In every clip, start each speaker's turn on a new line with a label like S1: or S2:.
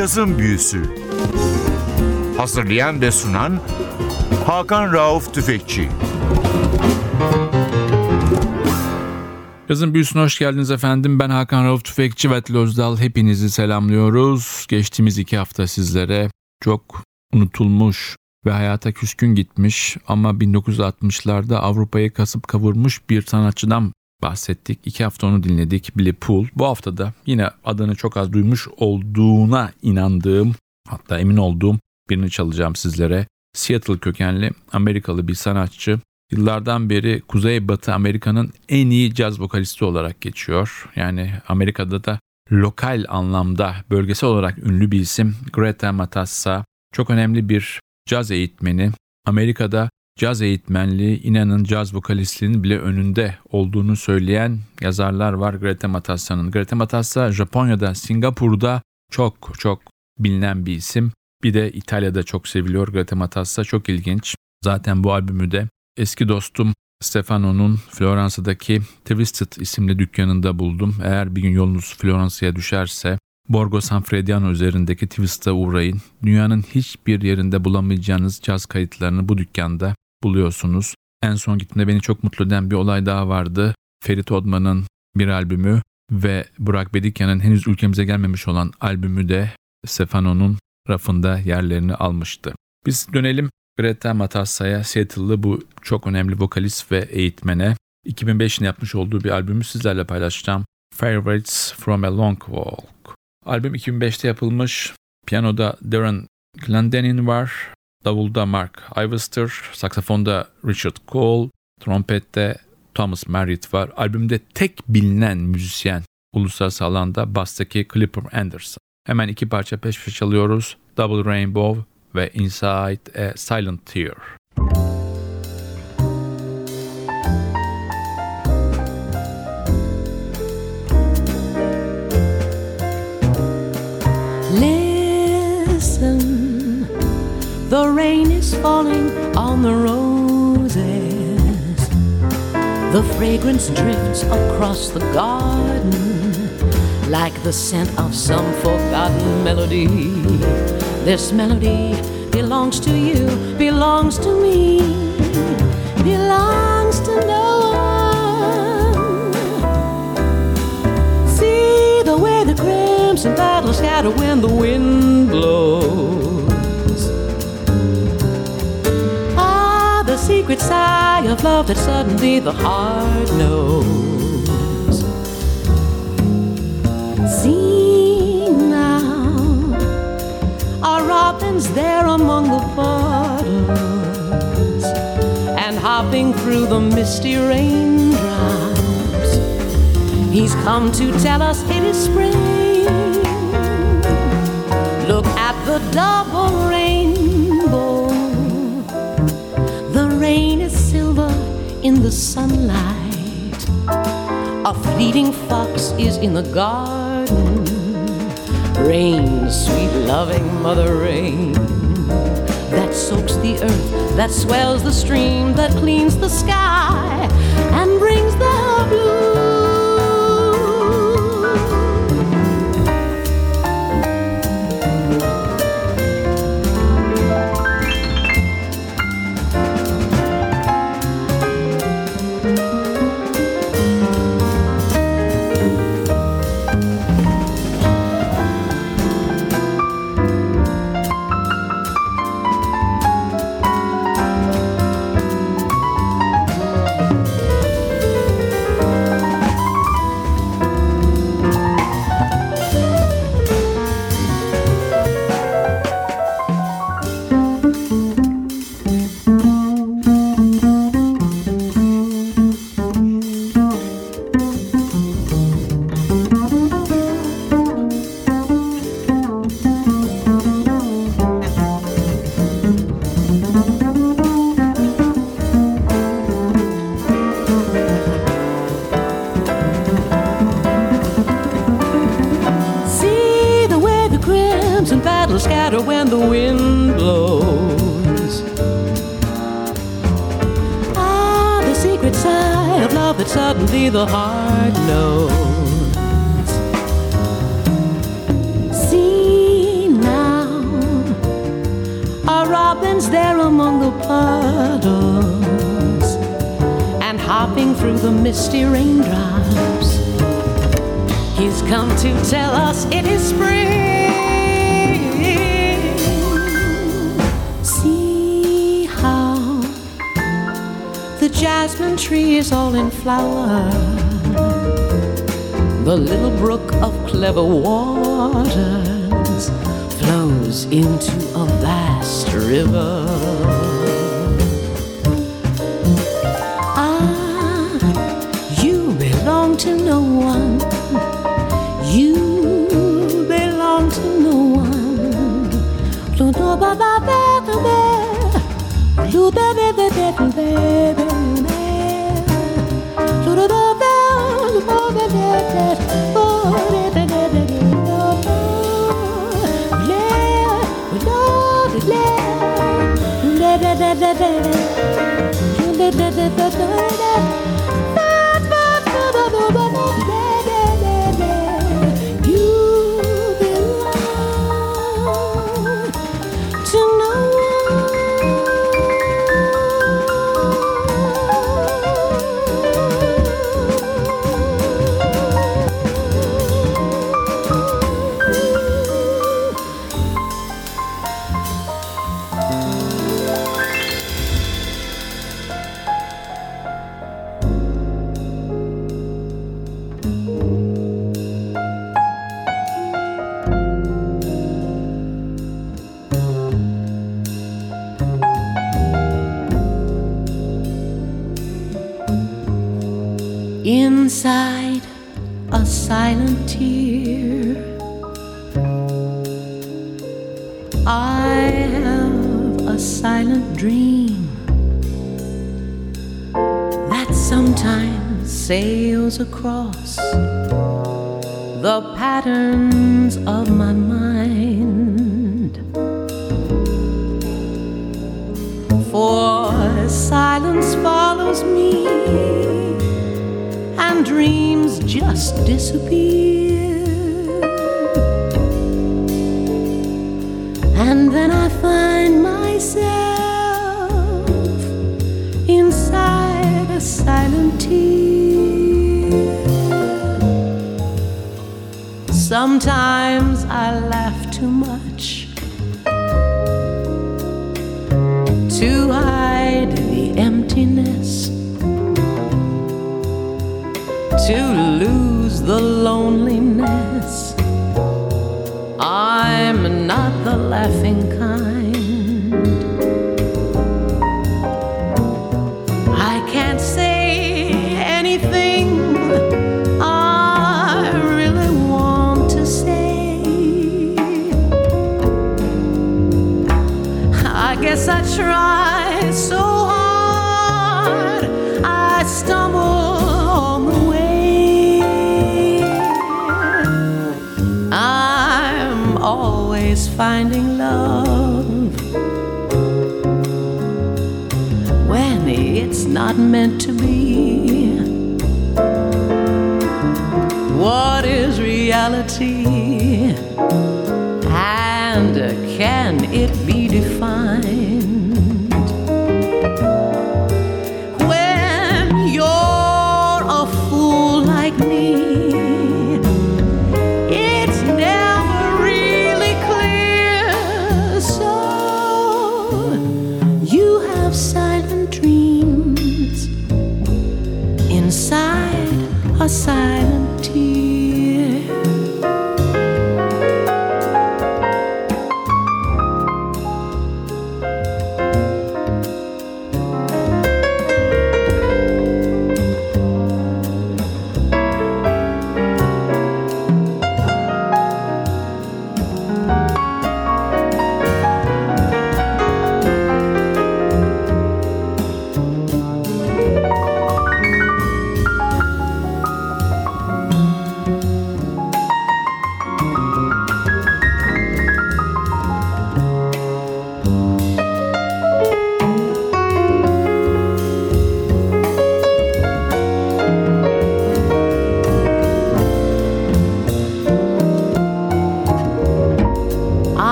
S1: Cazın Büyüsü Hazırlayan ve sunan Hakan Rauf Tüfekçi
S2: Yazın büyüsüne hoş geldiniz efendim. Ben Hakan Rauf Tüfekçi ve Özdal. Hepinizi selamlıyoruz. Geçtiğimiz iki hafta sizlere çok unutulmuş ve hayata küskün gitmiş ama 1960'larda Avrupa'yı kasıp kavurmuş bir sanatçıdan bahsettik. İki hafta onu dinledik Billy Pool. Bu haftada yine adını çok az duymuş olduğuna inandığım hatta emin olduğum birini çalacağım sizlere. Seattle kökenli Amerikalı bir sanatçı. Yıllardan beri Kuzeybatı Amerika'nın en iyi caz vokalisti olarak geçiyor. Yani Amerika'da da lokal anlamda bölgesel olarak ünlü bir isim Greta Matassa. Çok önemli bir caz eğitmeni. Amerika'da caz eğitmenliği inanın caz vokalistliğinin bile önünde olduğunu söyleyen yazarlar var Greta Matassa'nın. Greta Matassa Japonya'da, Singapur'da çok çok bilinen bir isim. Bir de İtalya'da çok seviliyor Greta Matassa. Çok ilginç. Zaten bu albümü de eski dostum Stefano'nun Floransa'daki Twisted isimli dükkanında buldum. Eğer bir gün yolunuz Floransa'ya düşerse Borgo Sanfrediano üzerindeki Twist'a uğrayın. Dünyanın hiçbir yerinde bulamayacağınız caz kayıtlarını bu dükkanda buluyorsunuz. En son gittiğimde beni çok mutlu eden bir olay daha vardı. Ferit Odman'ın bir albümü ve Burak Bedikyan'ın henüz ülkemize gelmemiş olan albümü de Stefano'nun rafında yerlerini almıştı. Biz dönelim Greta Matassa'ya, Seattle'lı bu çok önemli vokalist ve eğitmene 2005'in yapmış olduğu bir albümü sizlerle paylaşacağım. Favorites from a Long Walk. Albüm 2005'te yapılmış. Piyanoda Darren Glendenin var. Davulda Mark Ivester, saksafonda Richard Cole, trompette Thomas Merritt var. Albümde tek bilinen müzisyen uluslararası alanda bastaki Clipper Anderson. Hemen iki parça peş peşe çalıyoruz. Double Rainbow ve Inside a Silent Tear.
S3: Rain is falling on the roses. The fragrance drifts across the garden like the scent of some forgotten melody. This melody belongs to you, belongs to me, belongs to no one. See the way the crimson petals scatter when the wind blows. Sigh of love that suddenly the heart knows. See now, are robins there among the puddles and hopping through the misty raindrops. He's come to tell us it is spring. Look at the double rainbow. The sunlight. A fleeting fox is in the garden. Rain, sweet loving mother rain, that soaks the earth, that swells the stream, that cleans the sky robins there among the puddles and hopping through the misty raindrops. He's come to tell us it is spring. See how the jasmine tree is all in flower. The little brook of clever waters flows into a river. Sometimes I laugh too much to hide the emptiness, to lose the loneliness. I'm not the laughing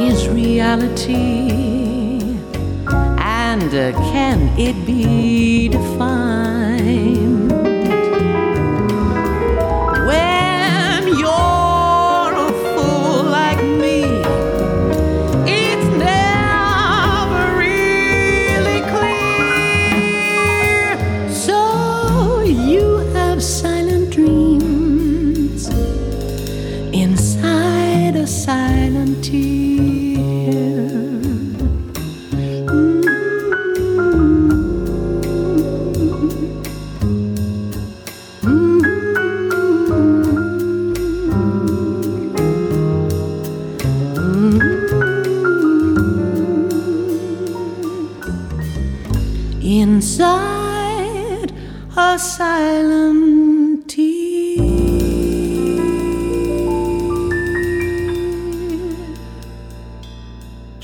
S3: is reality? And uh, can it be defined?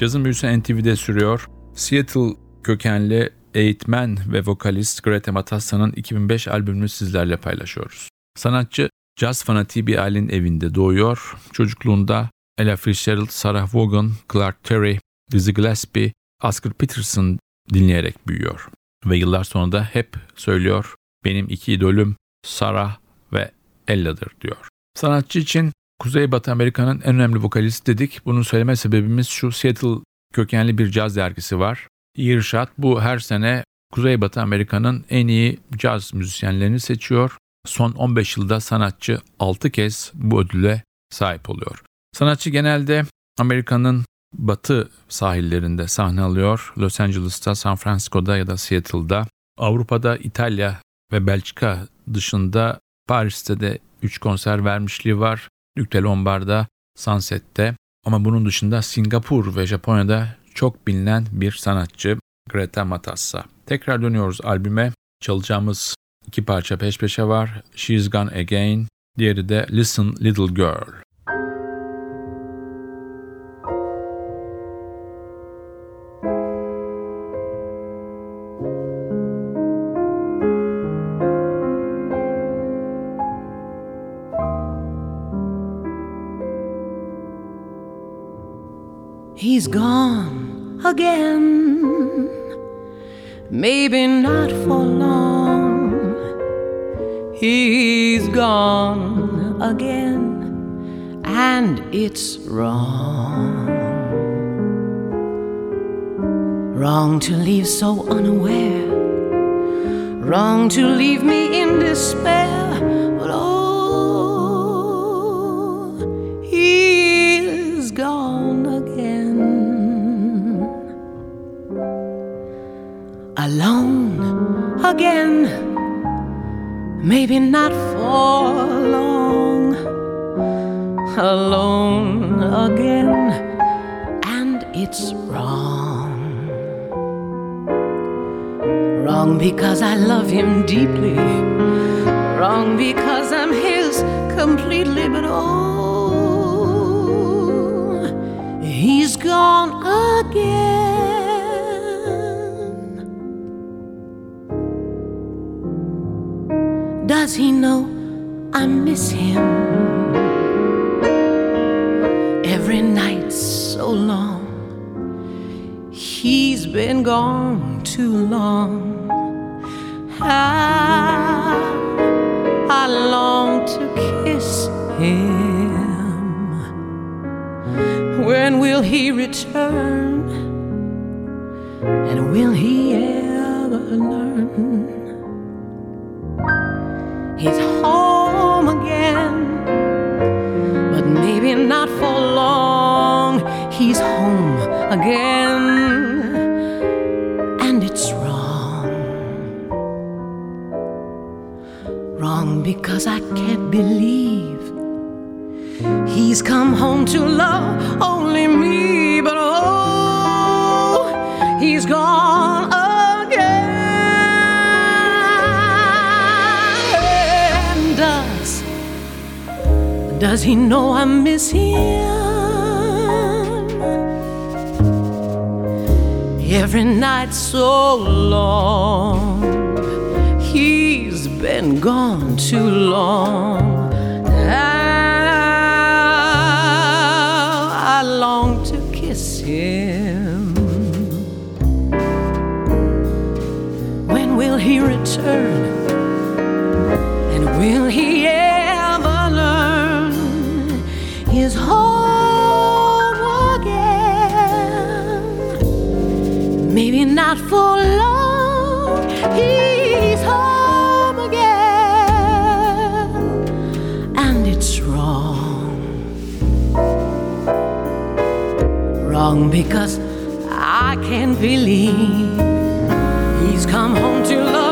S2: Cazın büyüsü NTV'de sürüyor. Seattle kökenli eğitmen ve vokalist Greta Matassa'nın 2005 albümünü sizlerle paylaşıyoruz. Sanatçı caz fanatiği bir ailenin evinde doğuyor. Çocukluğunda Ella Fitzgerald, Sarah Vaughan, Clark Terry, Dizzy Gillespie, Oscar Peterson dinleyerek büyüyor. Ve yıllar sonra da hep söylüyor benim iki idolüm Sarah ve Ella'dır diyor. Sanatçı için Kuzeybatı Amerika'nın en önemli vokalisti dedik. Bunun söyleme sebebimiz şu Seattle kökenli bir caz dergisi var. Earshot bu her sene Kuzeybatı Amerika'nın en iyi caz müzisyenlerini seçiyor. Son 15 yılda sanatçı 6 kez bu ödüle sahip oluyor. Sanatçı genelde Amerika'nın batı sahillerinde sahne alıyor. Los Angeles'ta, San Francisco'da ya da Seattle'da. Avrupa'da İtalya ve Belçika dışında Paris'te de 3 konser vermişliği var. Duc de Sunset'te ama bunun dışında Singapur ve Japonya'da çok bilinen bir sanatçı Greta Matassa. Tekrar dönüyoruz albüme. Çalacağımız iki parça peş peşe var. She's Gone Again, diğeri de Listen Little Girl.
S3: He's gone again. Maybe not for long. He's gone again, and it's wrong. Wrong to leave so unaware. Wrong to leave me in despair. Again. Maybe not for long. Alone again. And it's wrong. Wrong because I love him deeply. Wrong because I'm his completely. But oh, he's gone he know I miss him? Every night so long. He's been gone too long. How I long to kiss him. When will he return? And will he ever learn? he know I miss him? Every night so long, he's been gone too long. is home again. Maybe not for long, he's home again, and it's wrong. Wrong because I can't believe he's come home to love.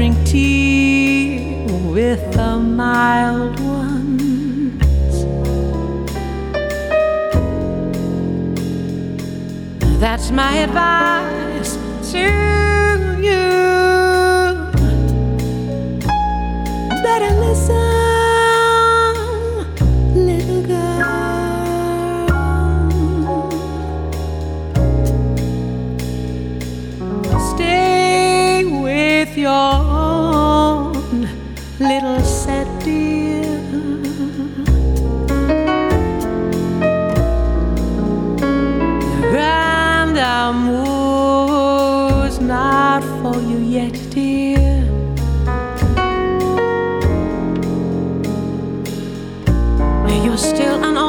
S3: drink tea. still an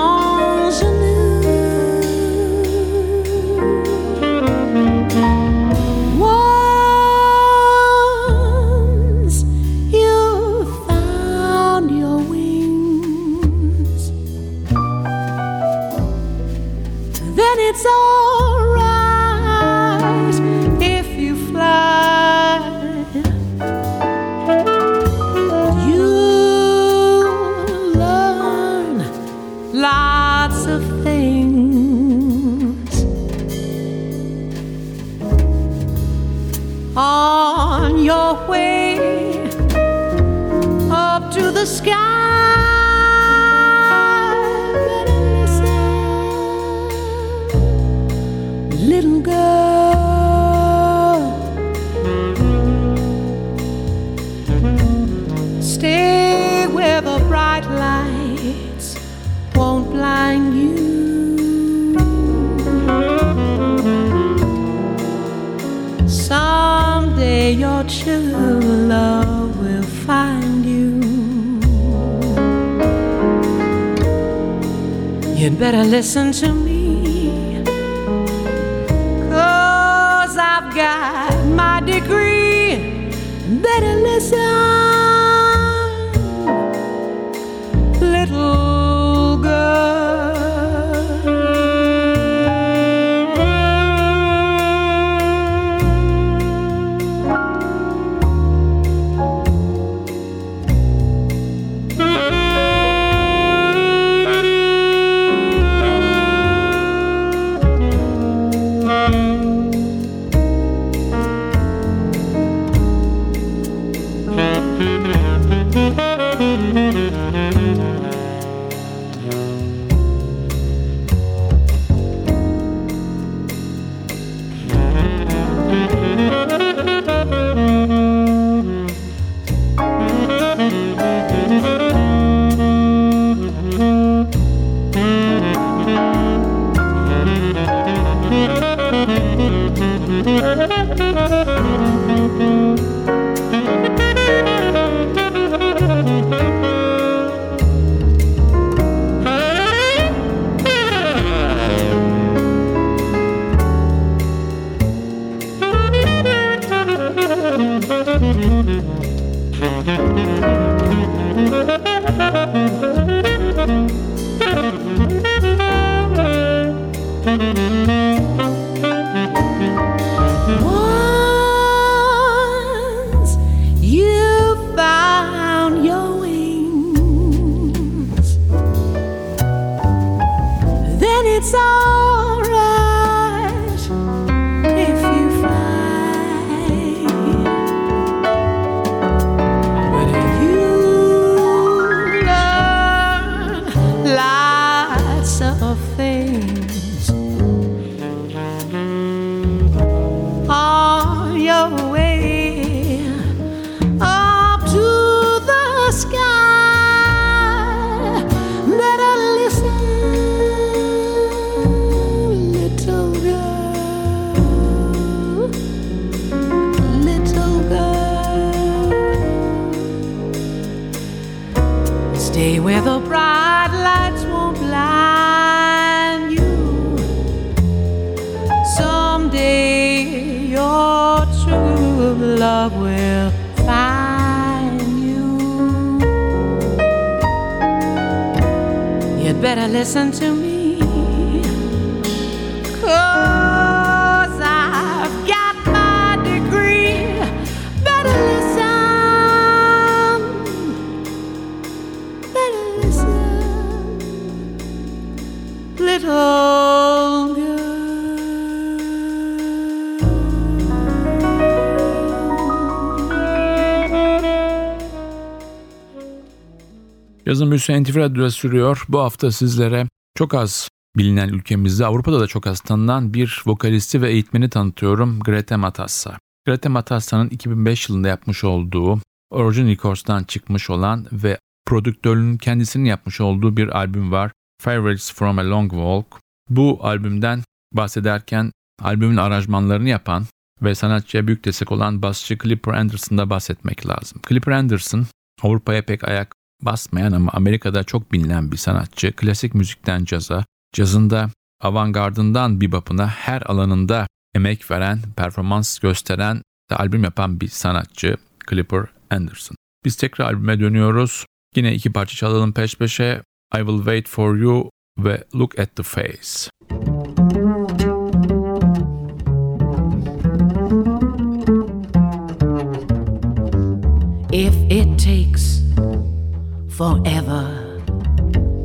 S3: You'd better listen to me. Cause I've got love will find you. You'd better listen to me. Cause I've got my degree. Better listen. Better listen. Little
S2: Yazın büyüsü NTV Radyo'da sürüyor. Bu hafta sizlere çok az bilinen ülkemizde, Avrupa'da da çok az tanınan bir vokalisti ve eğitmeni tanıtıyorum. Grete Matassa. Grete Matassa'nın 2005 yılında yapmış olduğu Origin Records'tan çıkmış olan ve prodüktörünün kendisinin yapmış olduğu bir albüm var. Favorites from a Long Walk. Bu albümden bahsederken albümün aranjmanlarını yapan ve sanatçıya büyük destek olan basçı Clipper Anderson'da bahsetmek lazım. Clipper Anderson Avrupa'ya pek ayak basmayan ama Amerika'da çok bilinen bir sanatçı. Klasik müzikten caza, cazında avantgardından bebop'una her alanında emek veren, performans gösteren ve albüm yapan bir sanatçı Clipper Anderson. Biz tekrar albüme dönüyoruz. Yine iki parça çalalım peş peşe. I Will Wait For You ve Look At The Face.
S3: If it takes forever,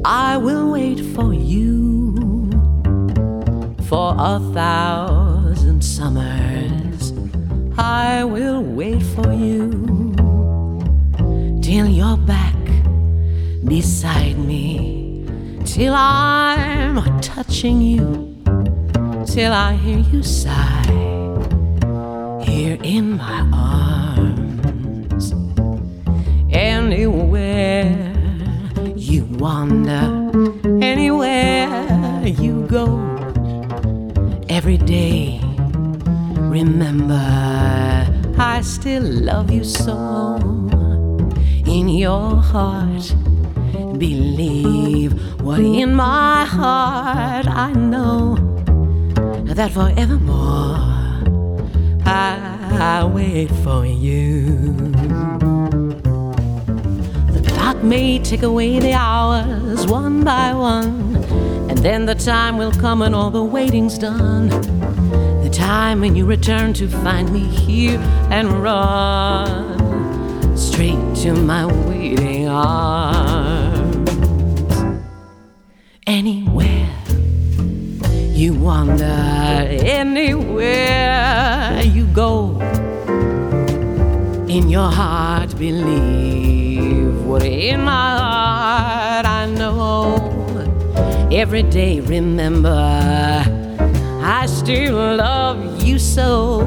S3: I will wait for you for a thousand summers. I will wait for you till you're back beside me, till I'm touching you, till I hear you sigh here in my arms. Anywhere you wander, anywhere you go, every day remember I still love you so. In your heart, believe what in my heart I know that forevermore I, I wait for you. May tick away the hours one by one, and then the time will come when all the waiting's done. The time when you return to find me here and run straight to my waiting arms. Anywhere you wander, anywhere you go, in your heart believe but in my heart I know every day remember I still love you so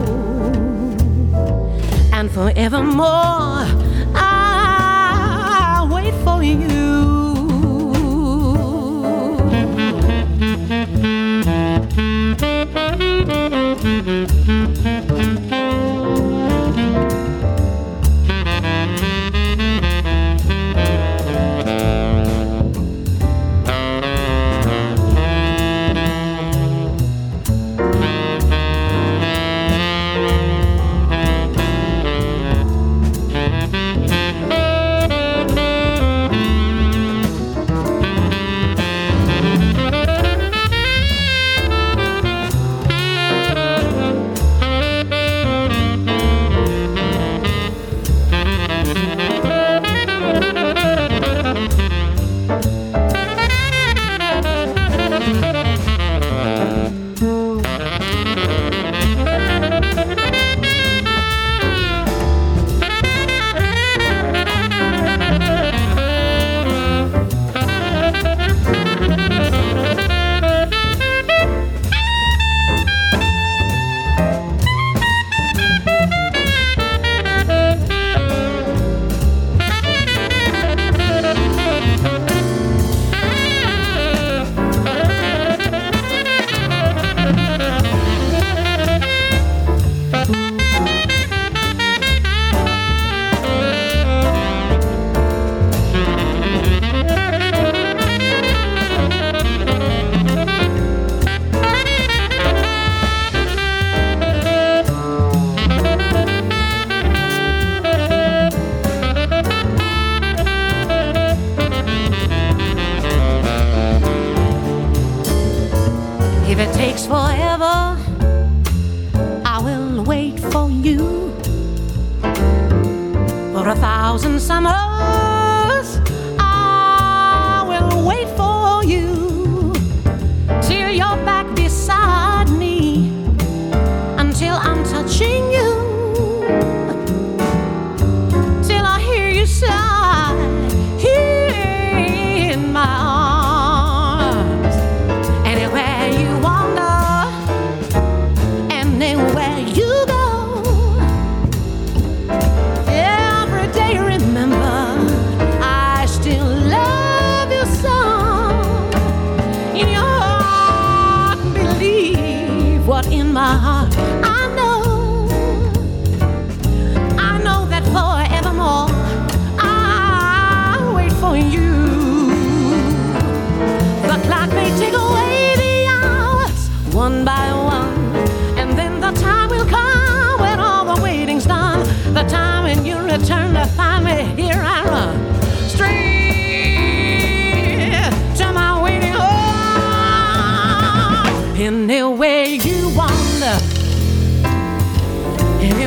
S3: and forevermore I wait for you Mm-hmm. If it takes forever, I will wait for you. For a thousand summers, I will wait for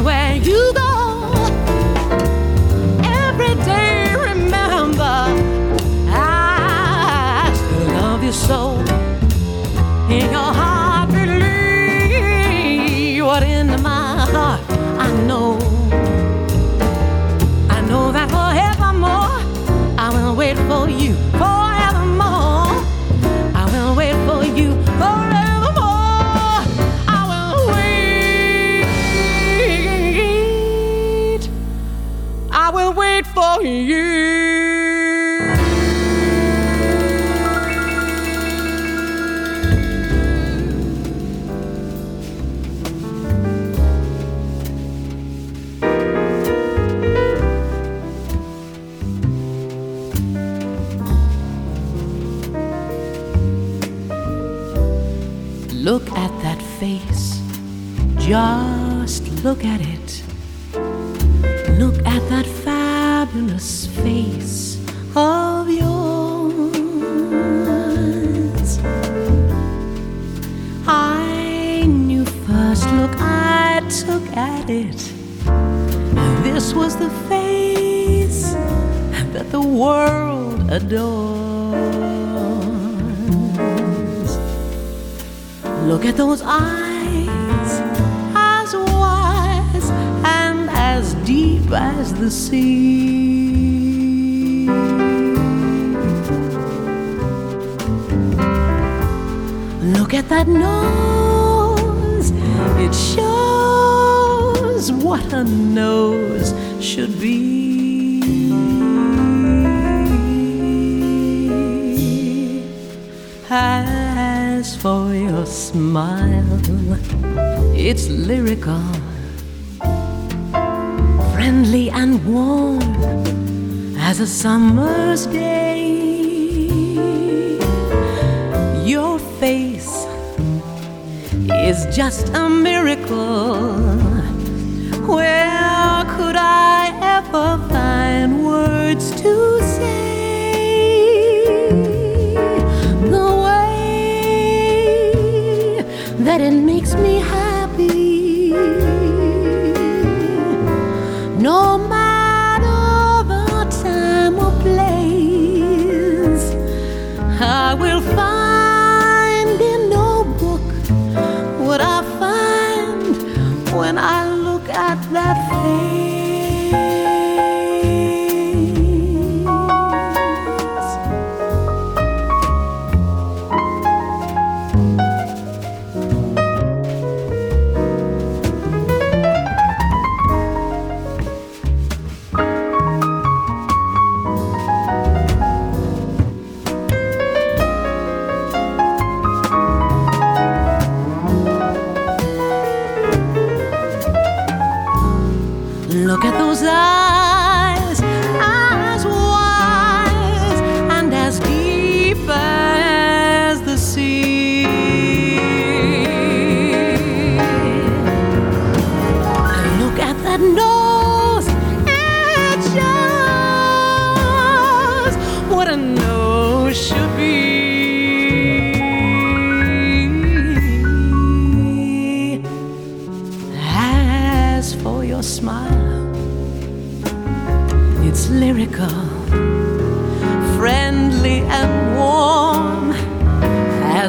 S3: anywhere you go. Just look at it. Look at that fabulous face of yours. I knew first look I took at it. This was the face that the world adores. Look at those eyes, as the sea. Look at that nose, it shows what a nose should be. As for your smile, it's lyrical, friendly and warm as a summer's day. Your face is just a miracle. Where could I ever find words to say the way that it makes me happy?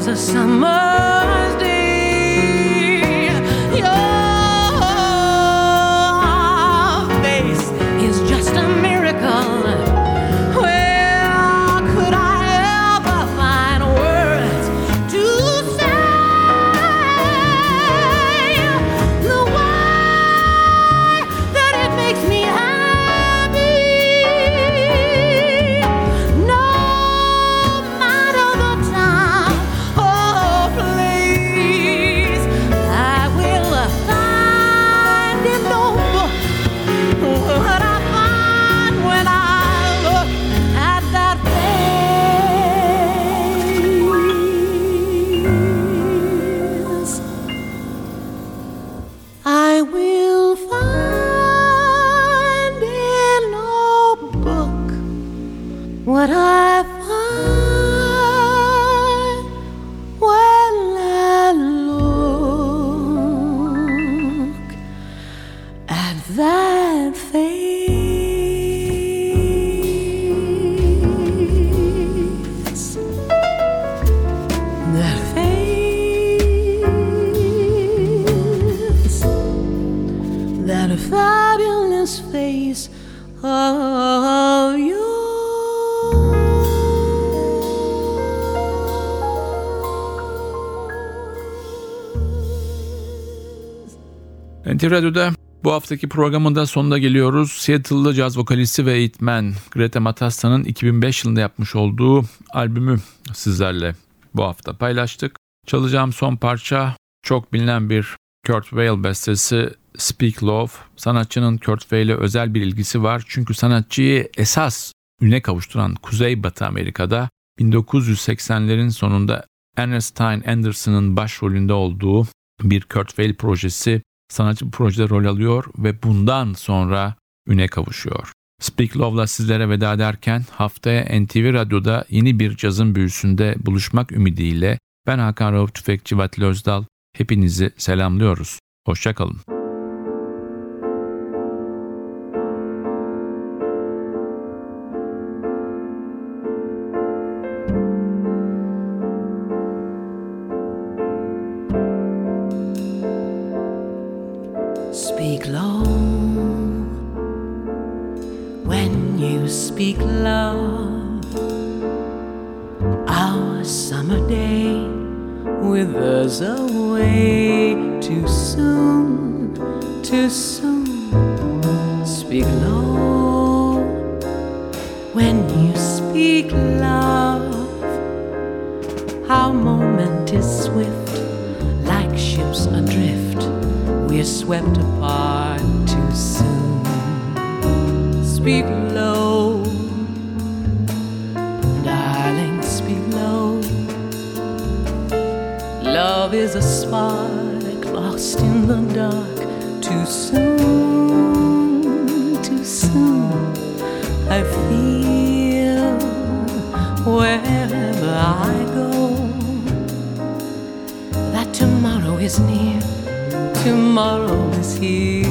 S3: as a summer fabulous face of yours.
S2: NTV Radyo'da bu haftaki programın da sonuna geliyoruz. Seattle'lı caz vokalisti ve eğitmen Greta Matassa'nın 2005 yılında yapmış olduğu albümü sizlerle bu hafta paylaştık. Çalacağım son parça çok bilinen bir Kurt Weill bestesi Speak Love. Sanatçının Kurt Weill'e özel bir ilgisi var. Çünkü sanatçıyı esas üne kavuşturan Kuzeybatı Amerika'da 1980'lerin sonunda Ernestine Anderson'ın başrolünde olduğu bir Kurt Weill projesi sanatçı bu projede rol alıyor ve bundan sonra üne kavuşuyor. Speak Love'la sizlere veda ederken haftaya NTV Radyo'da yeni bir cazın büyüsünde buluşmak ümidiyle ben Hakan Rauf Tüfekçi Vatil Özdal hepinizi selamlıyoruz. Hoşçakalın.
S3: Speak low when you speak love. Our summer day withers away too soon, too soon. Speak low when you speak love. We're swept apart too soon. Speak low, darling, speak low. Love is a spark lost in the dark. Too soon, too soon. I feel wherever I go that tomorrow is near. Tomorrow is here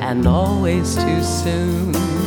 S3: and always too soon.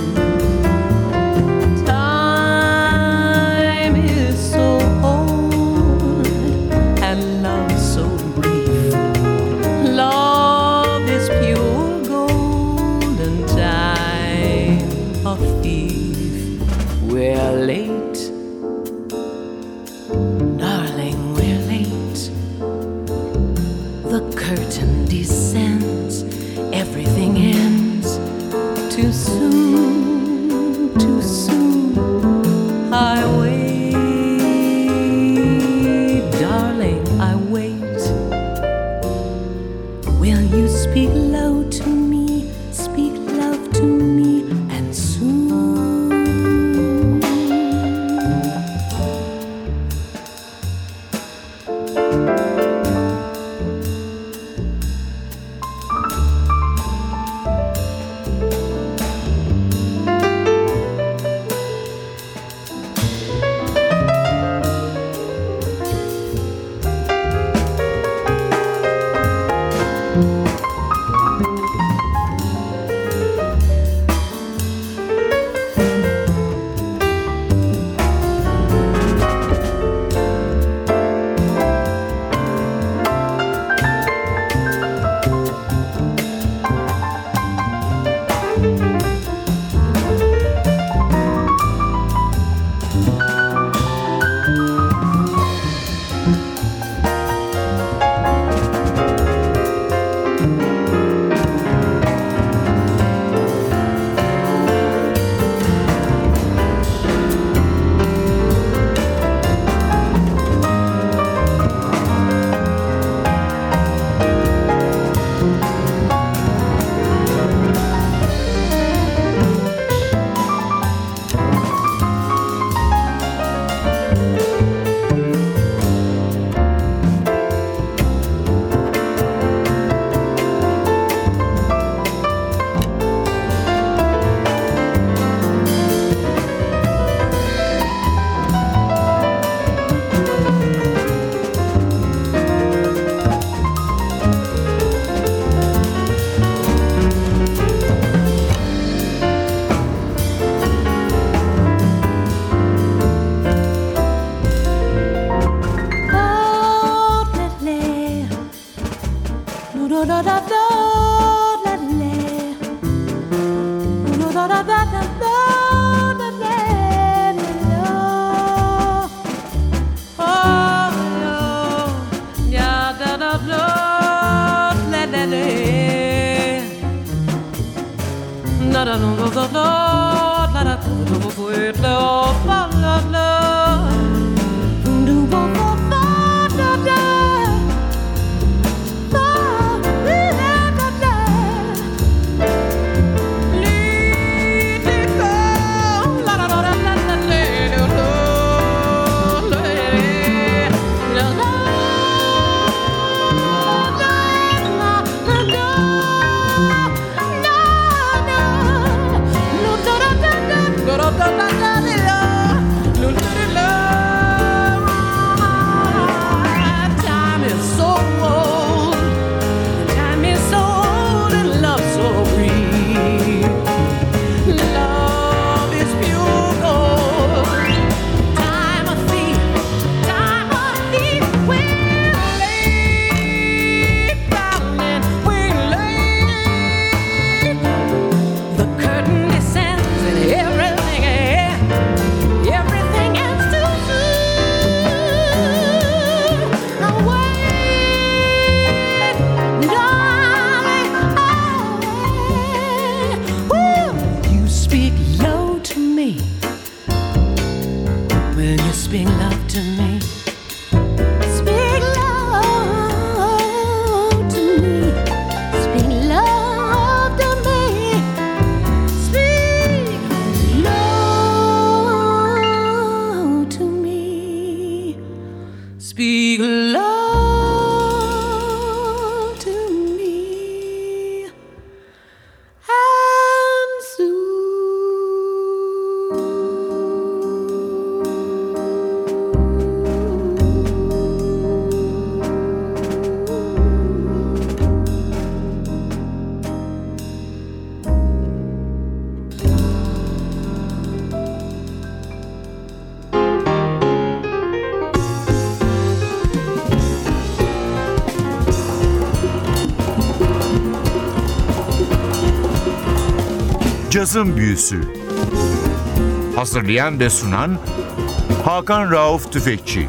S1: Cazın Büyüsü. Hazırlayan ve sunan Hakan Rauf Tüfekçi